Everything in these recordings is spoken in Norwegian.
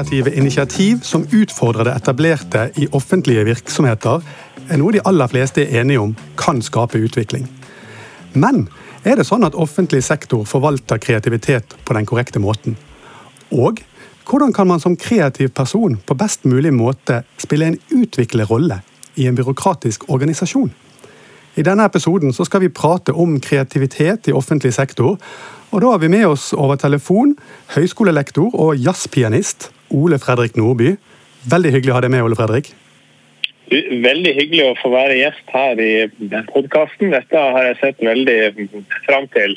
Kreative initiativ som utfordrer det etablerte i offentlige virksomheter, er noe de aller fleste er enige om kan skape utvikling. Men er det sånn at offentlig sektor forvalter kreativitet på den korrekte måten? Og hvordan kan man som kreativ person på best mulig måte spille en utviklet rolle i en byråkratisk organisasjon? I denne episoden skal vi prate om kreativitet i offentlig sektor. Og Da har vi med oss over telefon høyskolelektor og jazzpianist Ole Fredrik Nordby. Veldig hyggelig å ha deg med, Ole Fredrik. Veldig hyggelig å få være gjest her i podkasten. Dette har jeg sett veldig fram til.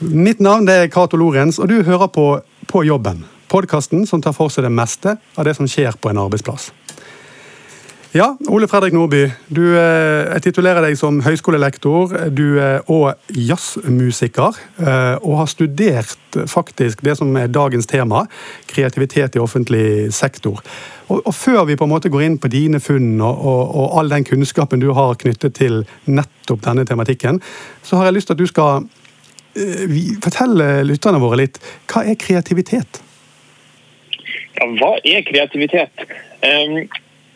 Mitt navn er Cato Lorentz, og du hører på På jobben. Podkasten som tar for seg det meste av det som skjer på en arbeidsplass. Ja, Ole Fredrik Nordby. Du jeg titulerer deg som høyskolelektor du er og jazzmusiker. Eh, og har studert faktisk det som er dagens tema, kreativitet i offentlig sektor. Og, og Før vi på en måte går inn på dine funn og, og, og, all den kunnskapen du har knyttet til nettopp denne tematikken, så har jeg lyst til at du skal eh, fortelle lytterne våre litt. Hva er kreativitet? Ja, hva er kreativitet? Um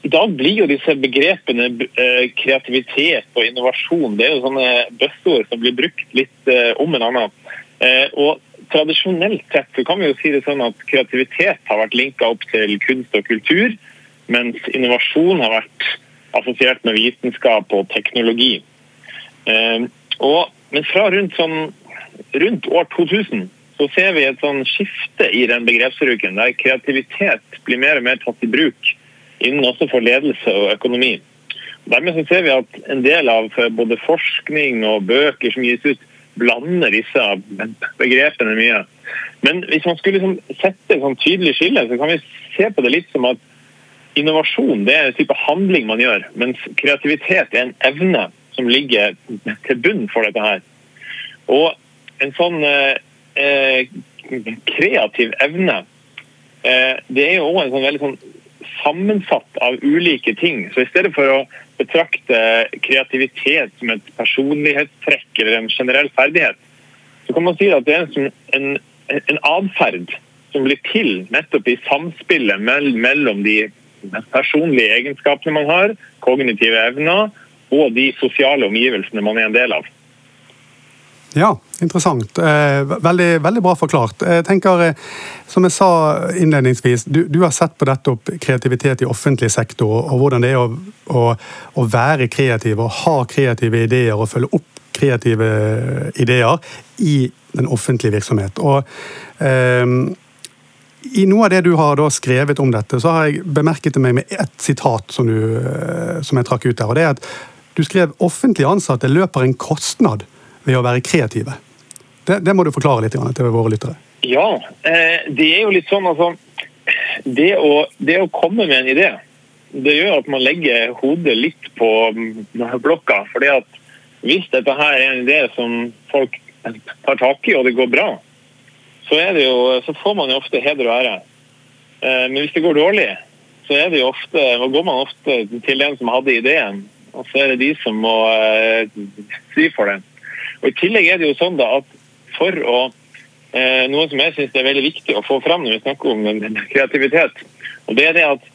i dag blir jo disse begrepene eh, kreativitet og innovasjon det er jo sånne bøsseord som blir brukt litt eh, om en annen. Eh, og Tradisjonelt sett så kan vi jo si det sånn at kreativitet har vært linka opp til kunst og kultur, mens innovasjon har vært assosiert med vitenskap og teknologi. Og, men fra rundt, sånn, rundt år 2000 så ser vi et sånn skifte i den begrepsbruken, der kreativitet blir mer og mer tatt i bruk innen også for ledelse og økonomi. Dermed ser vi at en del av både forskning og bøker som gis ut, blander disse begrepene mye. Men hvis man skulle liksom sette et sånn tydelig skille, så kan vi se på det litt som at innovasjon det er en type handling man gjør, mens kreativitet er en evne som ligger til bunn for dette her. Og en sånn eh, kreativ evne, eh, det er jo òg en sånn veldig sånn sammensatt av ulike ting. Så i stedet for å betrakte kreativitet som et personlighetstrekk eller en generell ferdighet, så kan man si at det er en, en atferd som blir til nettopp i samspillet mellom de personlige egenskapene man har, kognitive evner, og de sosiale omgivelsene man er en del av. Ja, interessant. Eh, veldig, veldig, bra forklart. Jeg tenker, eh, Som jeg sa innledningsvis, du, du, har sett på dette opp kreativitet i offentlig sektor, og hvordan det er å, å, å være kreativ og ha kreative ideer og følge opp kreative ideer i den offentlige virksomhet. Og um, I noe av det du har skrevet om dette, så har jeg bemerket meg med ett sitat som, du, eh, som jeg trakk ut der. og det er at Du skrev offentlig ansatte løper en kostnad ved å være kreative. Det, det må du forklare litt til våre lyttere. Ja, eh, det er jo litt sånn altså det å, det å komme med en idé, det gjør at man legger hodet litt på blokka. fordi at hvis dette her er en idé som folk tar tak i, og det går bra, så, jo, så får man jo ofte heder og ære. Eh, men hvis det går dårlig, så er det jo ofte, går man ofte til den som hadde ideen, og så er det de som må eh, si for det. Og I tillegg er det jo sånn da at for å eh, Noe som jeg syns er veldig viktig å få fram når vi snakker om kreativitet, og det er det at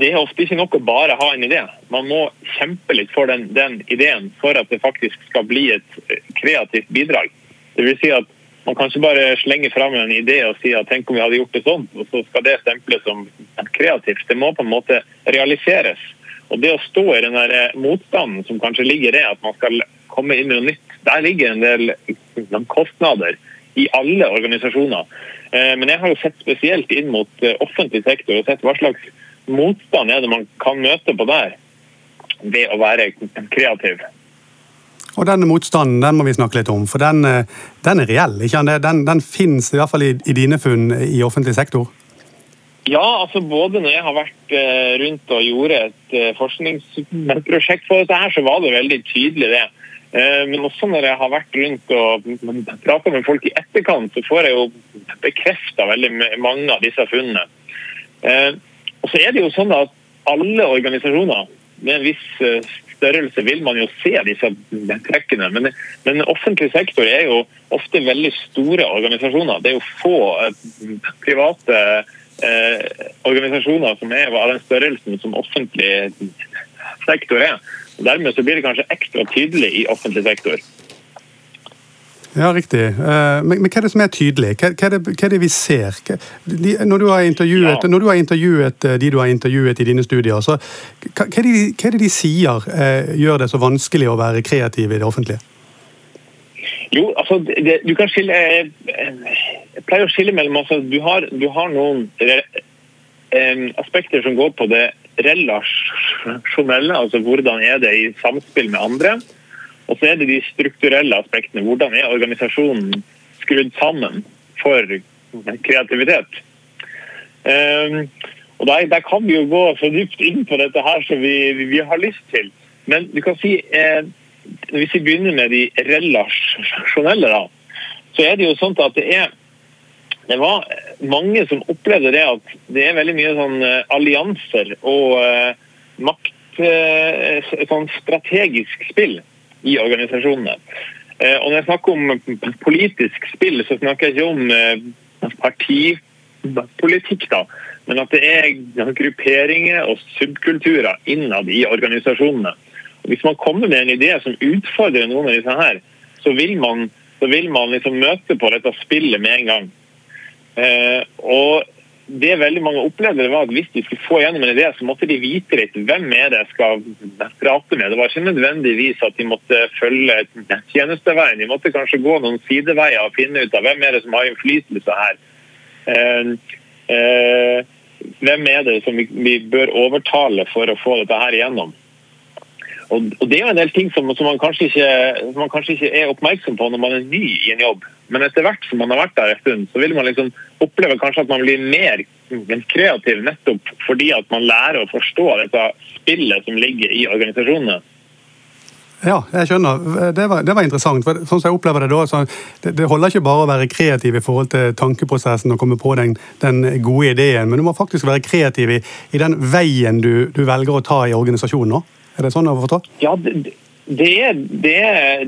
det er ofte ikke nok å bare ha en idé. Man må kjempe litt for den, den ideen for at det faktisk skal bli et kreativt bidrag. Det vil si at man kan ikke bare slenge fram en idé og si at tenk om vi hadde gjort det sånn, og så skal det stemples som kreativt. Det må på en måte realiseres. Og det å stå i den der eh, motstanden som kanskje ligger i at man skal komme inn med noe nytt, der ligger en del kostnader i alle organisasjoner. Eh, men jeg har jo sett spesielt inn mot eh, offentlig sektor og sett hva slags motstand er det man kan møte på der ved å være kreativ. Og Denne motstanden den må vi snakke litt om, for den, eh, den er reell? ikke Den, den finnes i hvert fall i, i dine funn i offentlig sektor? Ja, altså både når jeg har vært rundt og gjorde et forskningsprosjekt for dette, her, så var det veldig tydelig det. Eh, men også når jeg har vært rundt og prata med folk i etterkant, så får jeg jo bekrefta veldig mange av disse funnene. Eh, og så er det jo sånn at alle organisasjoner med en viss eh, størrelse vil man jo se disse trekkene. Men, men offentlig sektor er jo ofte veldig store organisasjoner. Det er jo få private eh, organisasjoner som er av den størrelsen som offentlig sektor er. Og dermed så blir det kanskje ekstra tydelig i offentlig sektor. Ja, riktig. Eh, men, men, hva er det som er tydelig? Hva, hva, er, det, hva er, det, vi ser? Hva, de, når, du ja. når, du har intervjuet eh, de du har intervjuet i dine studier, så hva, er, det, hva er det de sier eh, gjør det så vanskelig å være kreativ i det offentlige? Jo, altså, det, du kan skille jeg pleier å skille mellom altså, du, har, du har noen eh, aspekter som går på det relasjonelle, altså hvordan er det i samspill med andre. Og så er det de strukturelle aspektene. Hvordan er organisasjonen skrudd sammen for kreativitet? Um, og der, der, kan vi jo gå så dypt inn på dette her som vi, vi har lyst til. Men du kan si, eh, hvis vi begynner med de relasjonelle, da, så er det jo sånn at det er det var mange som opplevde det at det er veldig mye sånn uh, allianser og uh, makt, sånn strategisk spill i organisasjonene. Eh, og når jeg snakker om politisk spill, så snakker jeg ikke om eh, partipolitikk, da. Men at det er grupperinger og subkulturer innad i organisasjonene. Og hvis man kommer med en idé som utfordrer noen av disse her, så vil man, så vil man liksom møte på dette spillet med en gang. Eh, og det veldig mange opplevde, var at hvis de skulle få gjennom en idé, så måtte de vite litt hvem er det jeg skal prate med. Det var ikke nødvendigvis at de måtte følge tjenesteveien. De måtte kanskje gå noen sideveier og finne ut av hvem er det som har innflytelse her. Eh, eh, hvem er det som vi bør overtale for å få dette her igjennom? Og, Det er jo en del ting som, man, kanskje ikke, man kanskje ikke, er oppmerksom på når man er ny i en jobb. Men etter hvert som man har vært der en stund, så vil man liksom oppleve kanskje at man blir mer kreativ nettopp fordi at man lærer å forstå dette spillet som ligger i organisasjonene. Ja, jeg skjønner. Det var, det var interessant. for sånn som jeg opplever Det da, det, det, holder ikke bare å være kreativ i forhold til tankeprosessen og komme på den, den gode ideen, men du må faktisk være kreativ i, i den veien du, du, velger å ta i organisasjonen. òg. Er det sånn å forstå? Ja, det, det, det,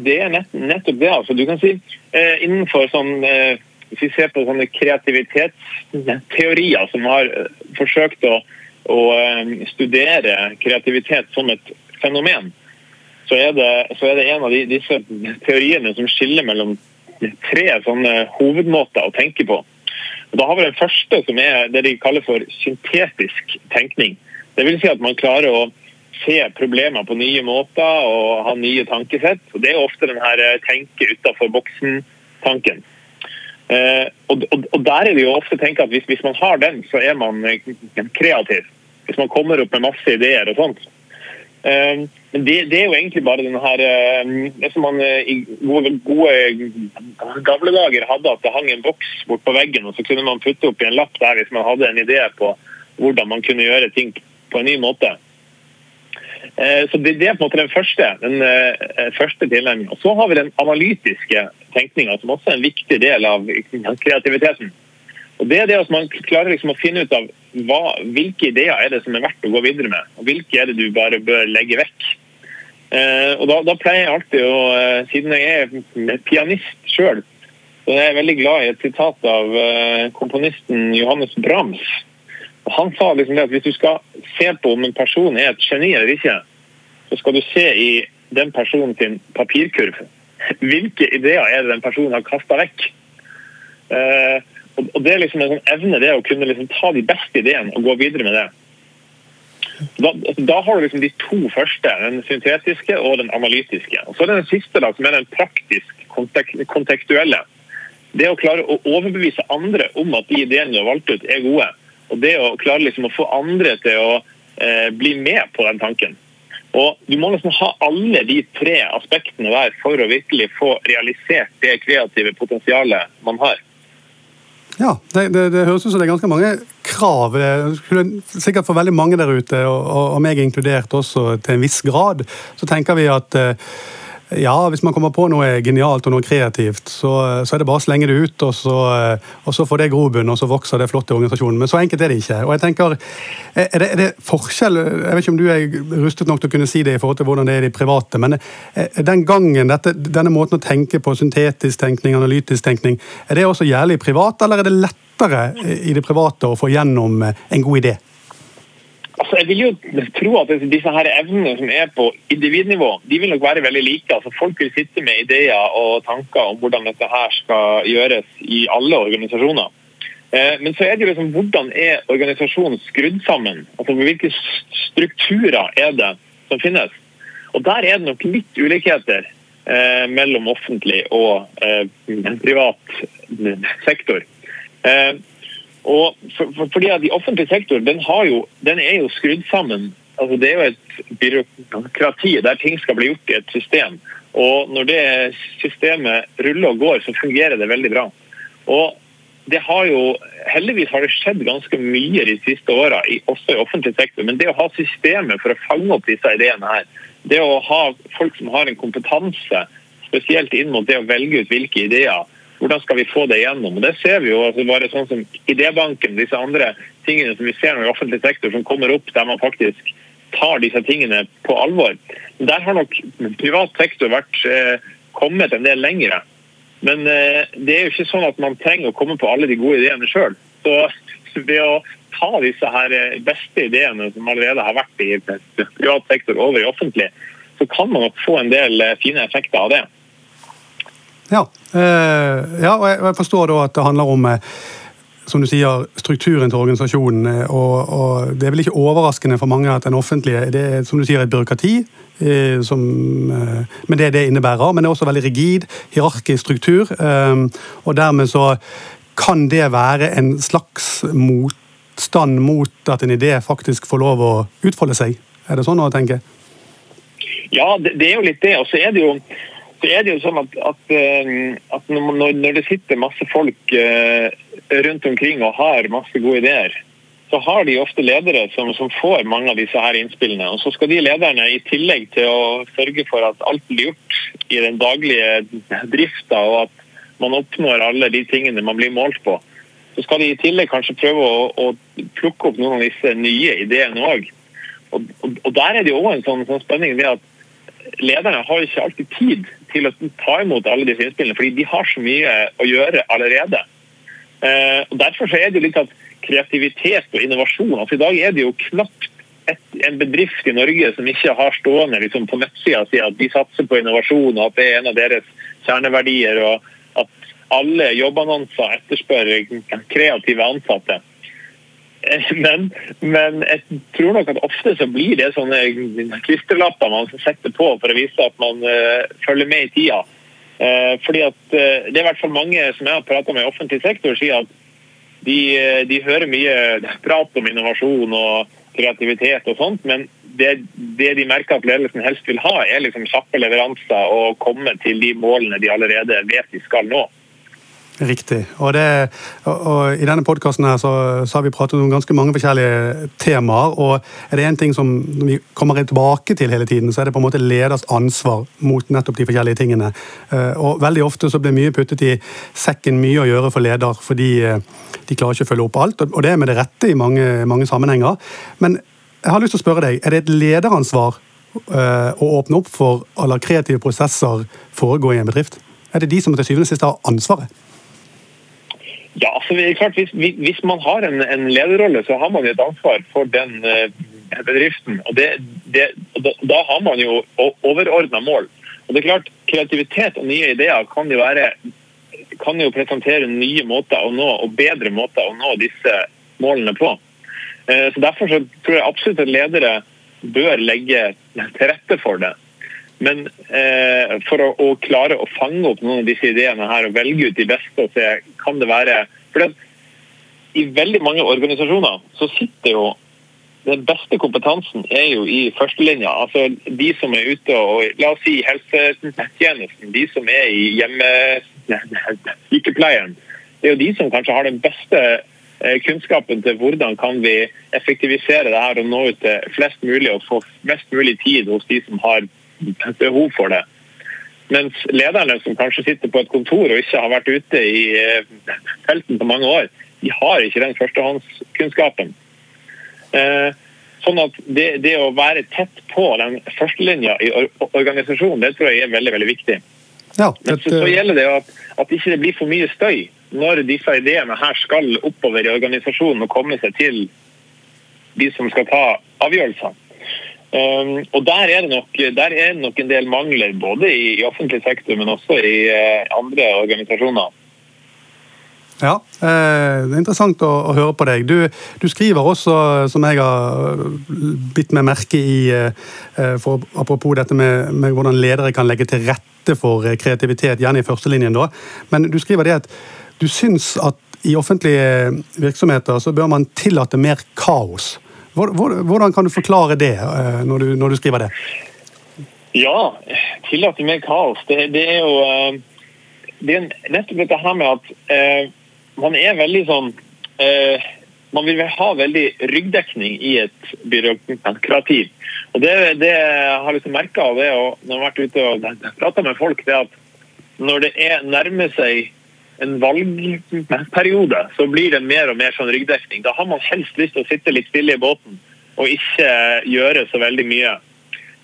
det er nett, nettopp det. altså. Du kan si eh, innenfor sånn eh, Hvis vi ser på sånne kreativitetsteorier som har eh, forsøkt å, å eh, studere kreativitet som et fenomen, så er det, så er det en av de, disse teoriene som skiller mellom tre sånne hovedmåter å tenke på. Og da har vi den første, som er det de kaller for syntetisk tenkning. Det vil si at man klarer å se problemer på nye måter og ha nye tankesett. Og det er ofte den her eh, tenke utafor boksen-tanken. Eh, og, og, og, der er det jo ofte tenke at hvis, hvis, man har den, så er man eh, kreativ. Hvis man kommer opp med masse ideer og sånt. Men det, det, er jo egentlig bare den her Det som man i gode, gode gamle dager hadde, at det hang en boks bort på veggen, og så kunne man putte opp i en lapp der hvis man hadde en idé på hvordan man kunne gjøre ting på en ny måte. Eh, så Det, er på en måte den første, den eh, første tilnærmingen. Så har vi den analytiske tenkninga, som også er en viktig del av kreativiteten. Og Det er det at man klarer liksom å finne ut av hva, hvilke ideer er det som er verdt å gå videre med, og hvilke er det du bare bør legge vekk. Eh, og da, da pleier jeg alltid å, siden jeg er pianist sjøl, så jeg er veldig glad i et sitat av komponisten Johannes Brahms og Han sa liksom at hvis du skal se på om en person er et geni eller ikke, så skal du se i den personen sin papirkurv. Hvilke ideer er det den personen har kasta vekk? Uh, og Det er liksom en sånn evne det å kunne liksom ta de beste ideene og gå videre med det. Da, da, har du liksom de to første, den syntetiske og den analytiske. Og Så er det den siste, da, som er den praktisk kontekstuelle. Det å klare å overbevise andre om at de ideene du har valgt ut, er gode. Og det å klare liksom å få andre til å eh, bli med på den tanken. Og Du må liksom ha alle de tre aspektene der for å virkelig få realisert det kreative potensialet man har. Ja, det, det, det høres ut som det er ganske mange krav. Sikkert for veldig mange der ute, og, og meg inkludert også til en viss grad, så tenker vi at eh, ja, hvis man kommer på noe genialt og noe kreativt, så, så er det bare å slenge det ut, og så, og så får det grobunn, og så vokser det flott i organisasjonen. Men så enkelt er det ikke. Og jeg tenker, er det, er det, forskjell Jeg vet ikke om du er rustet nok til å kunne si det i forhold til hvordan det er i de private, men den gangen, dette, denne måten å tenke på, syntetisk tenkning, analytisk tenkning, er det også jævlig privat, eller er det lettere i det private å få gjennom en god idé? Altså, jeg vil jo tro at disse her evnene som er på individnivå, de vil nok være veldig like. Altså, folk vil sitte med ideer og tanker om hvordan dette her skal gjøres i alle organisasjoner. Eh, men så er det jo liksom, hvordan er organisasjonen skrudd sammen? Altså, Hvilke strukturer er det som finnes? Og Der er det nok litt ulikheter eh, mellom offentlig og eh, privat sektor. Eh, og for, for, fordi at I offentlig sektor den, jo, den er jo skrudd sammen. Altså, det er jo et byråkrati der ting skal bli gjort i et system. Og Når det systemet ruller og går, så fungerer det veldig bra. Og det har jo, Heldigvis har det skjedd ganske mye de siste åra, også i offentlig sektor. Men det å ha systemet for å fange opp disse ideene her, det å ha folk som har en kompetanse, spesielt inn mot det å velge ut hvilke ideer hvordan skal vi få det gjennom? Og Det ser vi jo altså bare sånn som Idébanken, disse andre tingene som vi ser i offentlig sektor som kommer opp der man faktisk tar disse tingene på alvor. Der har nok privat sektor vært eh, kommet en del lengre. Men eh, det er jo ikke sånn at man trenger å komme på alle de gode ideene sjøl. Så ved å ta disse her eh, beste ideene som allerede har vært i privat sektor over i offentlig, så kan man nok få en del eh, fine effekter av det. Ja, eh, ja og jeg forstår da at det handler om eh, som du sier, strukturen til organisasjonen. Eh, og, og, Det er vel ikke overraskende for mange at den offentlige det er som du sier, et byråkrati. Som, med det det innebærer. Men det er også veldig rigid, hierarkisk struktur. Og dermed så kan det være en slags motstand mot at en idé faktisk får lov å utfolde seg. Er det sånn å tenke? Ja, det, det er jo litt det. Og så er det jo så er det jo sånn at, at, eh, at når, når, det sitter masse folk eh, rundt omkring og har masse gode ideer, så har de ofte ledere som, som, får mange av disse her innspillene. Og så skal de lederne, i tillegg til å sørge for at alt blir gjort i den daglige drifta, og at man oppnår alle de tingene man blir målt på, så skal de i tillegg kanskje prøve å, å plukke opp noen av disse nye ideene òg. Og, og, og, der er det jo òg en sånn, sånn spenning ved at lederne har ikke alltid tid til å ta imot alle disse innspillene, fordi de har så mye å gjøre allerede. Eh, og Derfor er det jo litt at kreativitet og innovasjon altså I dag er det jo knapt et, en bedrift i Norge som ikke har stående liksom, på nettsida si at de satser på innovasjon, og at det er en av deres kjerneverdier, og at alle jobbannonser etterspør kreative ansatte. Men, men, jeg tror nok at ofte så blir det sånne klistrelapper man setter på for å vise at man uh, følger med i tida. Uh, fordi at uh, Det er i hvert fall mange som jeg har prata med i offentlig sektor, sier at de, de, hører mye prat om innovasjon og kreativitet og sånt, men det, det de merker at ledelsen helst vil ha, er liksom kjappe leveranser og komme til de målene de allerede vet de skal nå. Riktig. Og, det, og, og I denne podkasten har vi pratet om ganske mange forskjellige temaer. og Er det én ting som vi kommer tilbake til hele tiden, så er det på en måte leders ansvar mot nettopp de forskjellige tingene. Eh, og Veldig ofte så blir mye puttet i sekken, mye å gjøre for leder, fordi eh, de klarer ikke å følge opp alt. Og det er med det rette i mange, mange sammenhenger. Men jeg har lyst til å spørre deg, er det et lederansvar eh, å åpne opp for å la kreative prosesser foregå i en bedrift? Er det de som til syvende og sist har ansvaret? Ja, altså, klart, hvis, hvis, man har en, en, lederrolle, så har man et ansvar for den uh, bedriften. og det, det, da, har man jo overordna mål. Og det er klart, Kreativitet og nye ideer kan jo, være, kan jo presentere nye måter å nå, og bedre måter å nå disse målene på. Uh, så Derfor så tror jeg absolutt at ledere bør legge til rette for det. Men eh, for å, å, klare å fange opp noen av disse ideene her og velge ut de beste og se kan det være for I veldig mange organisasjoner så sitter jo den beste kompetansen er jo i førstelinja. Altså de som er ute og La oss si helsetjenesten, de som er i hjemmesykepleien. Det er jo de som kanskje har den beste eh, kunnskapen til hvordan kan vi effektivisere det her og nå ut til flest mulig og få mest mulig tid hos de som har behov for det. Mens lederne som kanskje sitter på et kontor og ikke har vært ute i eh, felten på mange år, de har ikke den førstehåndskunnskapen. Eh, sånn at det, det, å være tett på den førstelinja i organisasjonen, det tror jeg er veldig veldig viktig. Ja, Men så, så, gjelder det at, at ikke det blir for mye støy når disse ideene her skal oppover i organisasjonen og komme seg til de som skal ta avgjørelsene. Um, og der er, nok, der er, det nok, en del mangler, både i, i offentlig sektor, men også i uh, andre organisasjoner. Ja, eh, det er interessant å, høre på deg. Du, du, skriver også, som jeg har bitt meg merke i, eh, for, apropos dette med, med, hvordan ledere kan legge til rette for kreativitet, gjerne i førstelinjen, da. Men du skriver det at du syns at i offentlige virksomheter så bør man tillate mer kaos. Hvordan kan du forklare det eh, når du, når du skriver det? Ja, tillate mer kaos. Det, det, er jo eh, det er nettopp dette her med at eh, man er veldig sånn eh, Man vil ha veldig ryggdekning i et byråkrati. Og det, det jeg har liksom merka av det når jeg har vært ute og prata med folk, det er at når det er nærmer seg en valgperiode, så blir det mer og mer sånn ryggdekning. Da har man helst lyst til å sitte litt stille i båten og ikke gjøre så veldig mye.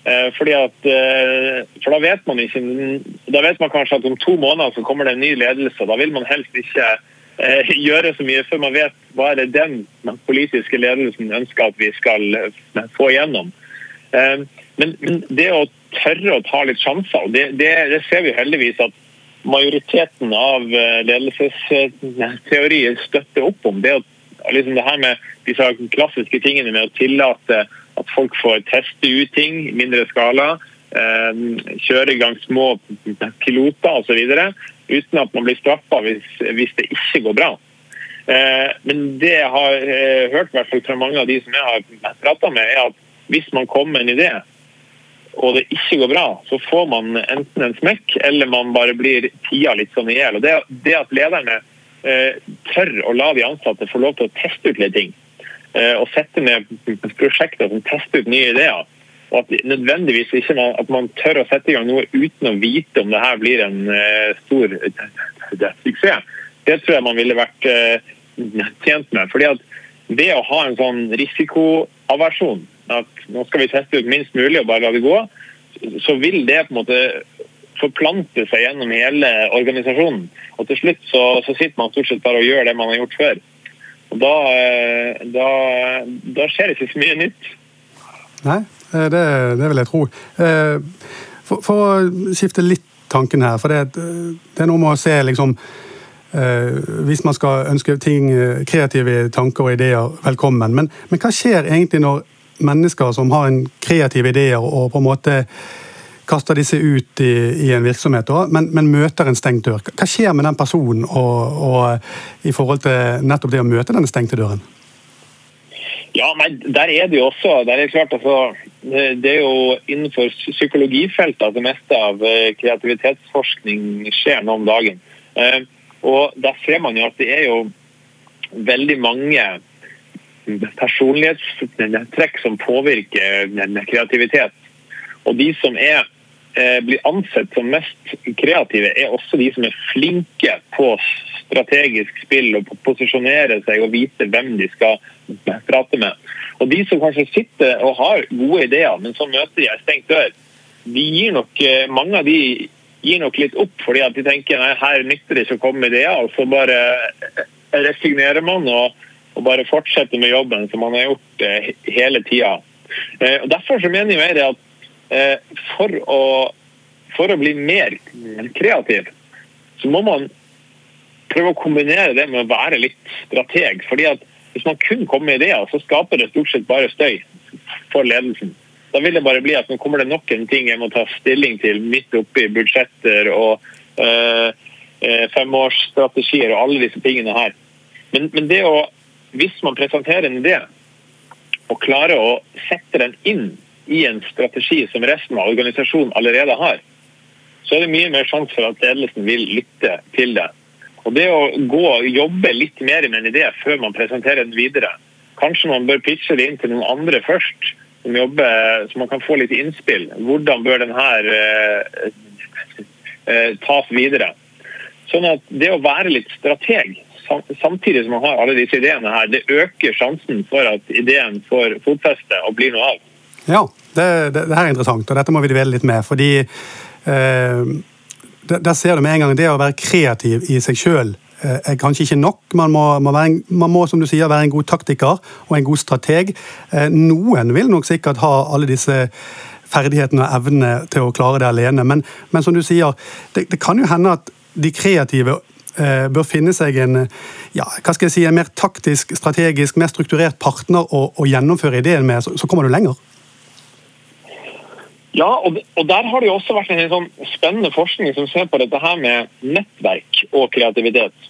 Eh, fordi at, eh, for da vet man ikke Da vet man kanskje at om to måneder så kommer det en ny ledelse. Da vil man helst ikke eh, gjøre så mye før man vet hva er det den politiske ledelsen ønsker at vi skal få igjennom. Men, det å tørre å ta litt sjanser, det, det, det ser vi heldigvis at majoriteten av eh, ledelsesteorier støtter opp om. Det, liksom det her med disse klassiske tingene med å tillate at folk får teste ut ting i mindre skala, eh, kjøre i gang små piloter osv. uten at man blir straffa hvis, hvis, det ikke går bra. Eh, men det jeg har hørt hvert fra mange av de som jeg har prata med, er at hvis man kommer med en idé og det ikke går bra, så får man enten en smekk eller man bare blir tia litt sånn i hjel. Det, det at lederne eh, tør å la de ansatte få lov til å teste ut litt ting, eh, og sette ned prosjekter som tester ut nye ideer, og at nødvendigvis ikke man, at man tør å sette i gang noe uten å vite om det her blir en eh, stor suksess, det tror jeg man ville vært eh, tjent med. fordi at ved å ha en sånn risikoaversjon at nå skal vi teste ut minst mulig og bare la det gå, så vil det på en måte forplante seg gjennom hele organisasjonen. Og til slutt så, så sitter man stort sett bare og gjør det man har gjort før. Og da, eh, da, da skjer det ikke så mye nytt. Nei, eh, det, det vil jeg tro. Eh, for, for, å skifte litt tanken her, for det, det er noe med å se liksom hvis man skal ønske ting, kreative tanker og ideer velkommen. Men, men hva skjer egentlig når mennesker som har en kreative ideer og på en måte kaster disse ut i, i en virksomhet, men, men, møter en stengt dør. Hva skjer med den personen og, og i forhold til nettopp det å møte denne stengte døren? Ja, nei, Der er det jo også der er det klart altså, Det er jo innenfor psykologifeltet at det meste av eh, kreativitetsforskning skjer nå om dagen. Eh, og Der ser man jo at det er jo veldig mange personlighetstrekk som påvirker kreativitet. Og de som er, eh, blir ansett som mest kreative, er også de som er flinke på strategisk spill og på å posisjonere seg og vite hvem de skal prate med. Og de som kanskje sitter og har gode ideer, men så møter de ei stengt dør, de gir nok, eh, mange av de gir nok litt opp fordi at de tenker nei, her nytter det ikke å komme med ideer, og så bare resignerer man. og og bare fortsette med jobben som man har gjort eh, hele tida. Eh, derfor så mener jeg at eh, for å, for å bli mer kreativ, så må man prøve å kombinere det med å være litt strateg. fordi at Hvis man kun kommer med ideer, så skaper det stort sett bare støy for ledelsen. Da vil det bare bli at nå kommer det nok en ting jeg må ta stilling til midt oppi budsjetter og øh, femårsstrategier og alle disse tingene her. Men, men det å hvis man presenterer en idé og klarer å sette den inn i en strategi som resten av organisasjonen allerede har, så er det mye mer sjanse for at ledelsen vil lytte til det. Og Det å gå og jobbe litt mer med en idé før man presenterer den videre. Kanskje man bør pitche det inn til noen andre først, som jobber, så man kan få litt innspill. Hvordan bør denne eh, tas videre. Sånn at det å være litt strateg, samtidig som man har alle disse ideene her, det øker sjansen for at ideen får fotfeste og blir noe av. Ja, det, det, det her er interessant, og dette må vi dvele litt med. fordi eh, der ser du med en gang det å være kreativ i seg sjøl eh, er kanskje ikke nok. Man må, være en, man må, som du sier, være en god taktiker og en god strateg. Eh, noen vil nok sikkert ha alle disse ferdighetene og evnene til å klare det alene, men, men som du sier, det, det kan jo hende at de kreative bør finne seg en, ja, hva skal jeg si, en mer taktisk, strategisk, mer strukturert partner å, å gjennomføre ideen med, så, så kommer du lenger. Ja, og, der har det jo også vært en sånn spennende forskning som ser på dette her med nettverk og kreativitet.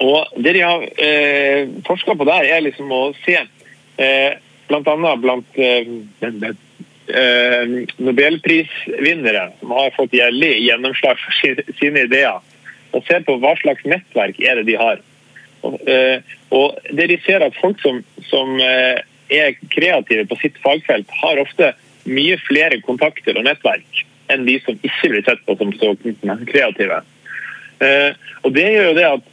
Og Det de har eh, forska på der, er liksom å se eh, bl.a. blant eh, eh, nobelprisvinnere som har fått gjeldig gjennomslag for sine ideer, og ser på hva slags nettverk er det de har. Og, eh, det de ser at Folk som, som eh, er kreative på sitt fagfelt, har ofte mye flere kontakter og nettverk enn de som ikke blir sett på som så kreative. Eh, og Det gjør jo det at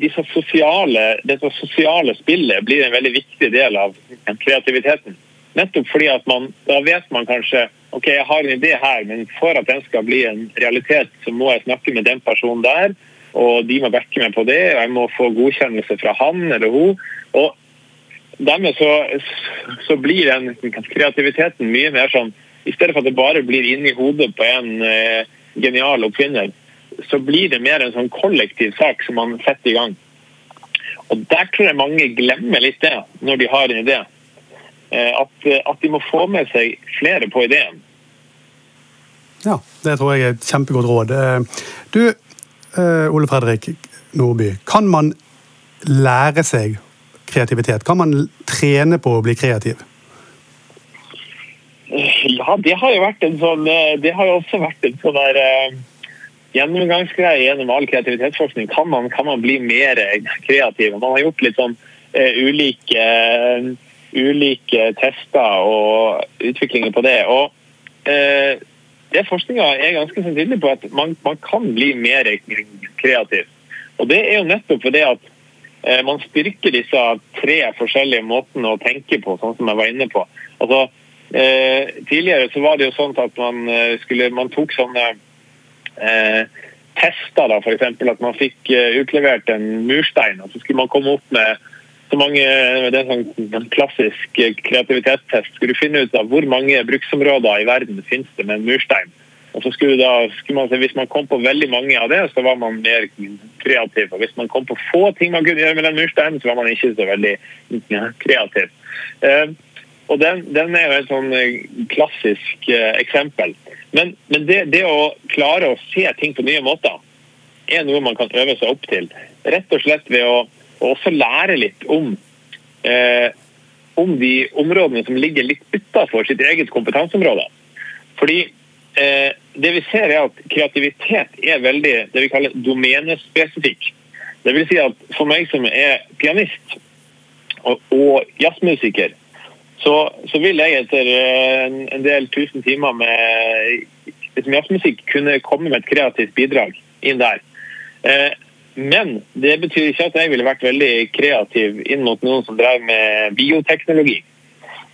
disse sosiale, dette sosiale spillet blir en veldig viktig del av kreativiteten. Nettopp fordi at man, da vet man kanskje ok, jeg har en idé her, men for at den skal bli en realitet, så må jeg snakke med den personen der. Og de må backe meg på det, og jeg må få godkjennelse fra han eller hun. Og dermed så, så blir den kreativiteten mye mer sånn I stedet for at det bare blir inni hodet på en eh, genial oppfinner, så blir det mer en sånn kollektiv sak som man setter i gang. Og Der tror jeg mange glemmer litt det når de har en idé. Eh, at, at de må få med seg flere på ideen. Ja, det tror jeg er et kjempegodt råd. Eh, du, eh, Ole Fredrik Nordby, kan man lære seg kreativitet? Kan man trene på å bli kreativ? Ja, det har jo vært en sånn eh, Det har jo også vært en sånn der gjennomgangsgreie gjennom all kreativitetsforskning. Kan man, kan man, bli mer kreativ? Man har gjort litt sånn uh, ulike, uh, ulike tester og utviklinger på det. Og det forskninga er ganske tydelig på at man, man, kan bli mer kreativ. Og det er jo nettopp fordi at Eh, man styrker disse tre forskjellige måtene å tenke på, sånn som jeg var inne på. Altså, eh, tidligere så var det jo sånn at man, eh, skulle, man tok sånne eh, tester, da, f.eks. at man fikk utlevert en murstein, og så skulle man komme opp med så mange, det er en sånn klassisk kreativitetstest. Skulle du finne ut av hvor mange bruksområder i verden finnes det med en murstein. Og så skulle, da, skulle man, Hvis man kom på veldig mange av det, så var man mer kreativ. Og hvis man kom på få ting man kunne gjøre med den mursteinen, så var man ikke så veldig kreativ. Eh, og den, den, er jo et sånn eh, klassisk eh, eksempel. Men, men det, det, å klare å se ting på nye måter er noe man kan øve seg opp til. Rett og slett ved å, å også lære litt om, eh, om de områdene som ligger litt utafor sitt eget kompetanseområde. Fordi eh, det vi ser er at kreativitet er veldig det vi kaller domenespesifikk. Det vil si at for meg som er pianist og, og jazzmusiker, så, så, vil jeg etter en, en del tusen timer med liksom jazzmusikk kunne komme med et kreativt bidrag inn der. Eh, men det betyr ikke at jeg ville vært veldig kreativ inn mot noen som drev med bioteknologi.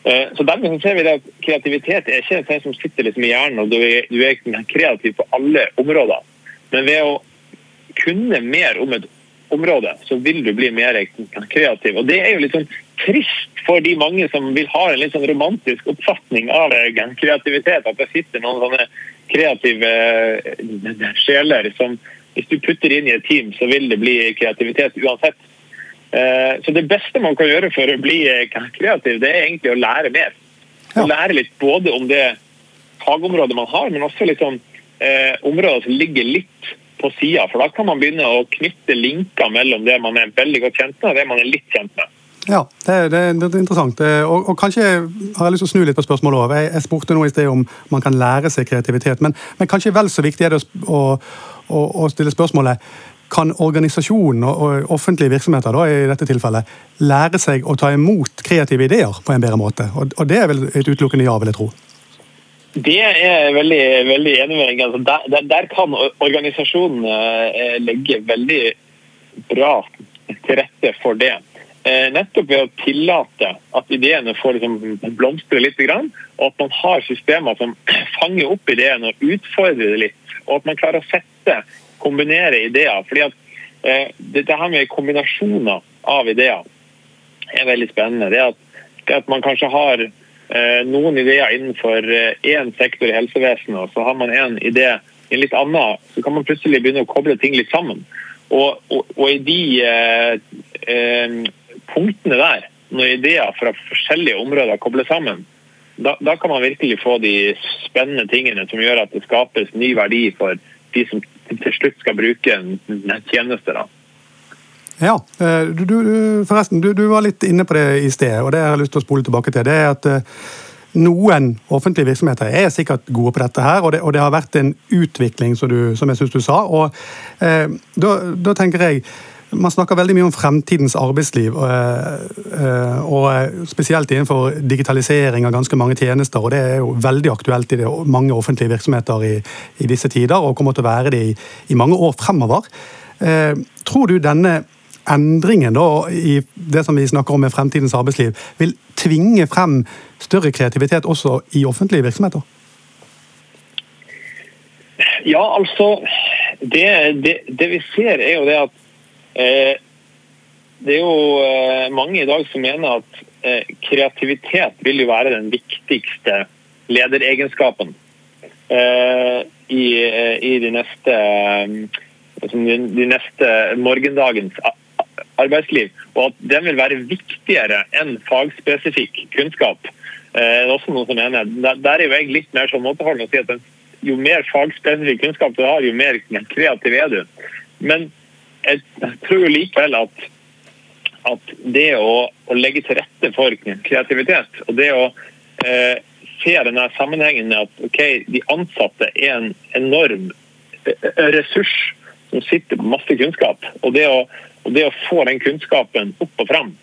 Eh, så dermed ser vi at Kreativitet er ikke det som sitter liksom i hjernen og du er, er kreativ på alle områder. Men ved å kunne mer om et område, så vil du bli mer kreativ. Og Det er jo litt sånn trist for de mange som vil ha en litt sånn romantisk oppfatning av kreativitet. At det sitter noen sånne kreative eh, sjeler som hvis du putter inn i et team, så vil det bli kreativitet uansett. Eh, så det beste man kan gjøre for å bli eh, kreativ, det er egentlig å lære mer. Å lære litt både om det fagområdet man har, men også sånn eh, områder som ligger litt på sida. For da kan man begynne å knytte linker mellom det man er veldig godt kjent med, og det man er litt kjent med. Ja, det, det, det er interessant. Eh, og, og, kanskje har jeg lyst til å snu litt på spørsmålet òg. Jeg, jeg, spurte nå i sted om man kan lære seg kreativitet, men, men kanskje vel så viktig er det å, å, og stille spørsmålet kan organisasjonen og offentlige virksomheter da, i dette tilfellet, lære seg å ta imot kreative ideer på en bedre måte? Og, det er vel et utelukkende ja, vil jeg tro? Det er jeg veldig, veldig enig med altså, der, der, der, kan organisasjonen eh, legge veldig bra til rette for det. Eh, nettopp ved å tillate at ideene får liksom blomstre litt, og at man har systemer som fanger opp ideene og utfordrer det litt. Og at man klarer å sette, kombinere ideer. fordi at eh, Dette her med kombinasjoner av ideer er veldig spennende. Det at, det at man kanskje har Eh, noen ideer innenfor én sektor i helsevesenet, og så har man en idé i en litt annen, så kan man plutselig begynne å koble ting litt sammen. Og, og, og i de eh, punktene der, når ideer fra forskjellige områder kobles sammen, da, da, kan man virkelig få de spennende tingene som gjør at det skapes ny verdi for de som til slutt skal bruke en tjeneste. Ja, eh, du, du, forresten, du, du, var litt inne på det i sted, og det har jeg lyst til å spole tilbake til. Det er at eh, noen offentlige virksomheter er sikkert gode på dette, her, og det, og det har vært en utvikling, som, som jeg syns du sa. og eh, da, da, tenker jeg man snakker veldig mye om fremtidens arbeidsliv, og, eh, og, spesielt innenfor digitalisering av ganske mange tjenester. og Det er jo veldig aktuelt i mange offentlige virksomheter i, i, disse tider, og kommer til å være det i, i mange år fremover. Eh, tror du denne endringen da, i det som vi snakker om med fremtidens arbeidsliv, vil tvinge frem større kreativitet også i offentlige virksomheter? Ja, altså Det, det, det vi ser, er jo det at eh, Det er jo eh, mange i dag som mener at eh, kreativitet vil jo være den viktigste lederegenskapen eh, i, eh, i, de neste eh, de neste morgendagens arbeidsliv, og at den vil være viktigere enn fagspesifikk kunnskap. Eh, det er også noen som mener, Der er jo jeg litt mer sånn måteholden å si at jo mer fagspesifikk kunnskap du har, jo mer kreativ er du. Men jeg tror jo likevel at, at det å, å, legge til rette for kreativitet, og det å eh, se denne sammenhengen med at okay, de ansatte er en enorm eh, ressurs som sitter på masse kunnskap. og det å og det å få den kunnskapen opp og fram.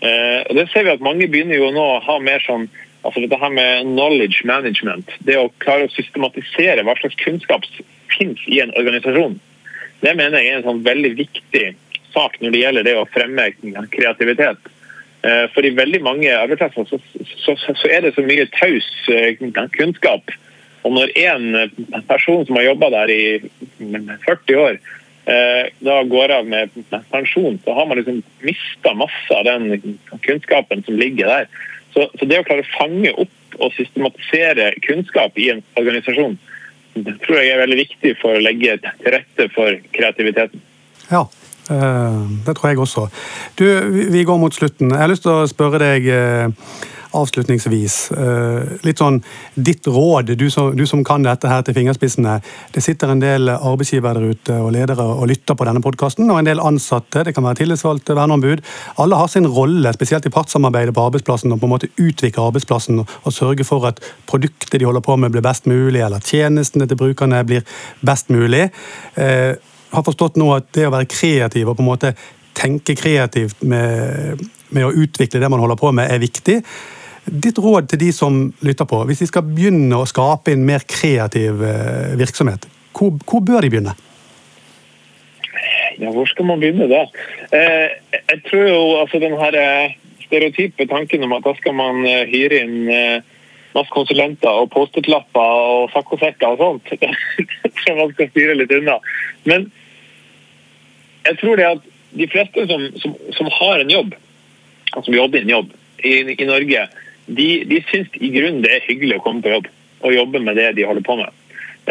Eh, og det ser vi at Mange begynner jo nå å ha mer sånn altså dette her med knowledge management. Det å klare å systematisere hva slags kunnskap finnes i en organisasjon. Det mener jeg er en sånn veldig viktig sak når det gjelder det å fremme kreativitet. Eh, for i veldig mange arbeidsplasser så, så, så, er det så mye taus eh, kunnskap. Og når én person som har jobba der i 40 år, Eh, da går av med pensjon, så har man liksom mista masse av den kunnskapen som ligger der. Så, så, det å klare å fange opp og systematisere kunnskap i en organisasjon, det tror jeg er veldig viktig for å legge til rette for kreativiteten. Ja, eh, det tror jeg også. Du, vi går mot slutten. Jeg har lyst til å spørre deg eh, avslutningsvis. Eh, litt sånn ditt råd, du som, du som, kan dette her til fingerspissene. Det sitter en del arbeidsgivere der ute og ledere og lytter på denne podkasten, og en del ansatte. Det kan være tillitsvalgte, verneombud. Alle har sin rolle, spesielt i partssamarbeidet på arbeidsplassen, og på en måte utvikle arbeidsplassen og sørge for at produktet de holder på med, blir best mulig, eller tjenestene til brukerne blir best mulig. Eh, har forstått nå at det å være kreativ og på en måte tenke kreativt med, med å utvikle det man holder på med, er viktig. Ditt råd til de som lytter på, hvis de skal begynne å skape en mer kreativ eh, virksomhet, hvor, hvor bør de begynne? Ja, hvor skal man begynne da? Eh, jeg tror jo altså den her eh, stereotype tanken om at da skal man hyre inn masse konsulenter og Post-It-lapper og saccosekker og sånt. Det tror man skal styre litt unna. Men jeg tror det at de fleste som, som, som har en jobb, som jobber i en jobb i, i Norge, de, de syns i grunnen det er hyggelig å komme på jobb og jobbe med det de holder på med.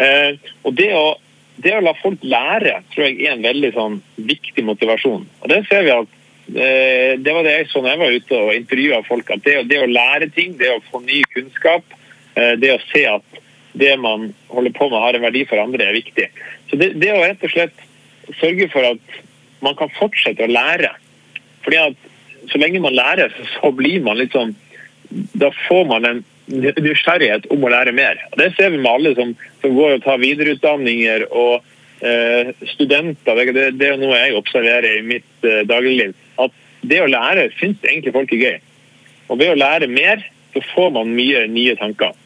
Eh, og det å, det å, la folk lære tror jeg er en veldig sånn, viktig motivasjon. Og Det ser vi at eh, det var det jeg så når jeg var ute og intervjua folk. at det, det, å lære ting, det å få ny kunnskap, eh, det å se at det man holder på med har en verdi for andre, er viktig. Så det, det å rett og slett sørge for at man kan fortsette å lære. Fordi at Så lenge man lærer, så blir man litt sånn da får man en nysgjerrighet om å lære mer. Det ser vi med alle som, som går og tar videreutdanninger og eh, studenter. Det, det, er noe jeg observerer i mitt eh, dagligliv. At det å lære syns egentlig folk er gøy. Og ved å lære mer, så får man mye nye tanker.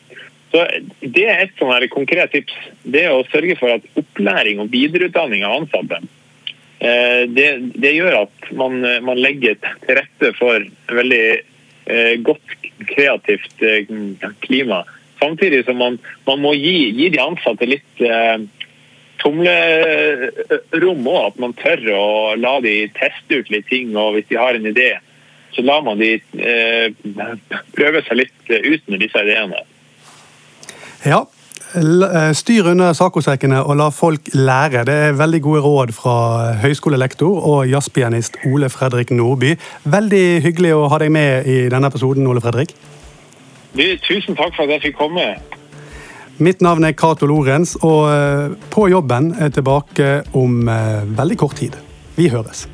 Så Det er et sånn konkret tips. Det å sørge for at opplæring og videreutdanning av ansatte eh, det, det gjør at man, man, legger til rette for veldig eh, godt kreativt klima. Samtidig som man, man må gi, gi, de ansatte litt eh, tomlerom òg. At man tør å la de teste ut litt ting. Og hvis de har en idé, så lar man de eh, prøve seg litt ut med disse ideene. Ja, eh, Styr unna saccosekkene og la folk lære. Det er veldig gode råd fra høyskolelektor og jazzpianist Ole Fredrik Nordby. Veldig hyggelig å ha deg med i denne episoden, Ole Fredrik. Du, tusen takk for at jeg fikk komme. Mitt navn er Cato Lorentz, og eh, På jobben er tilbake om eh, veldig kort tid. Vi høres.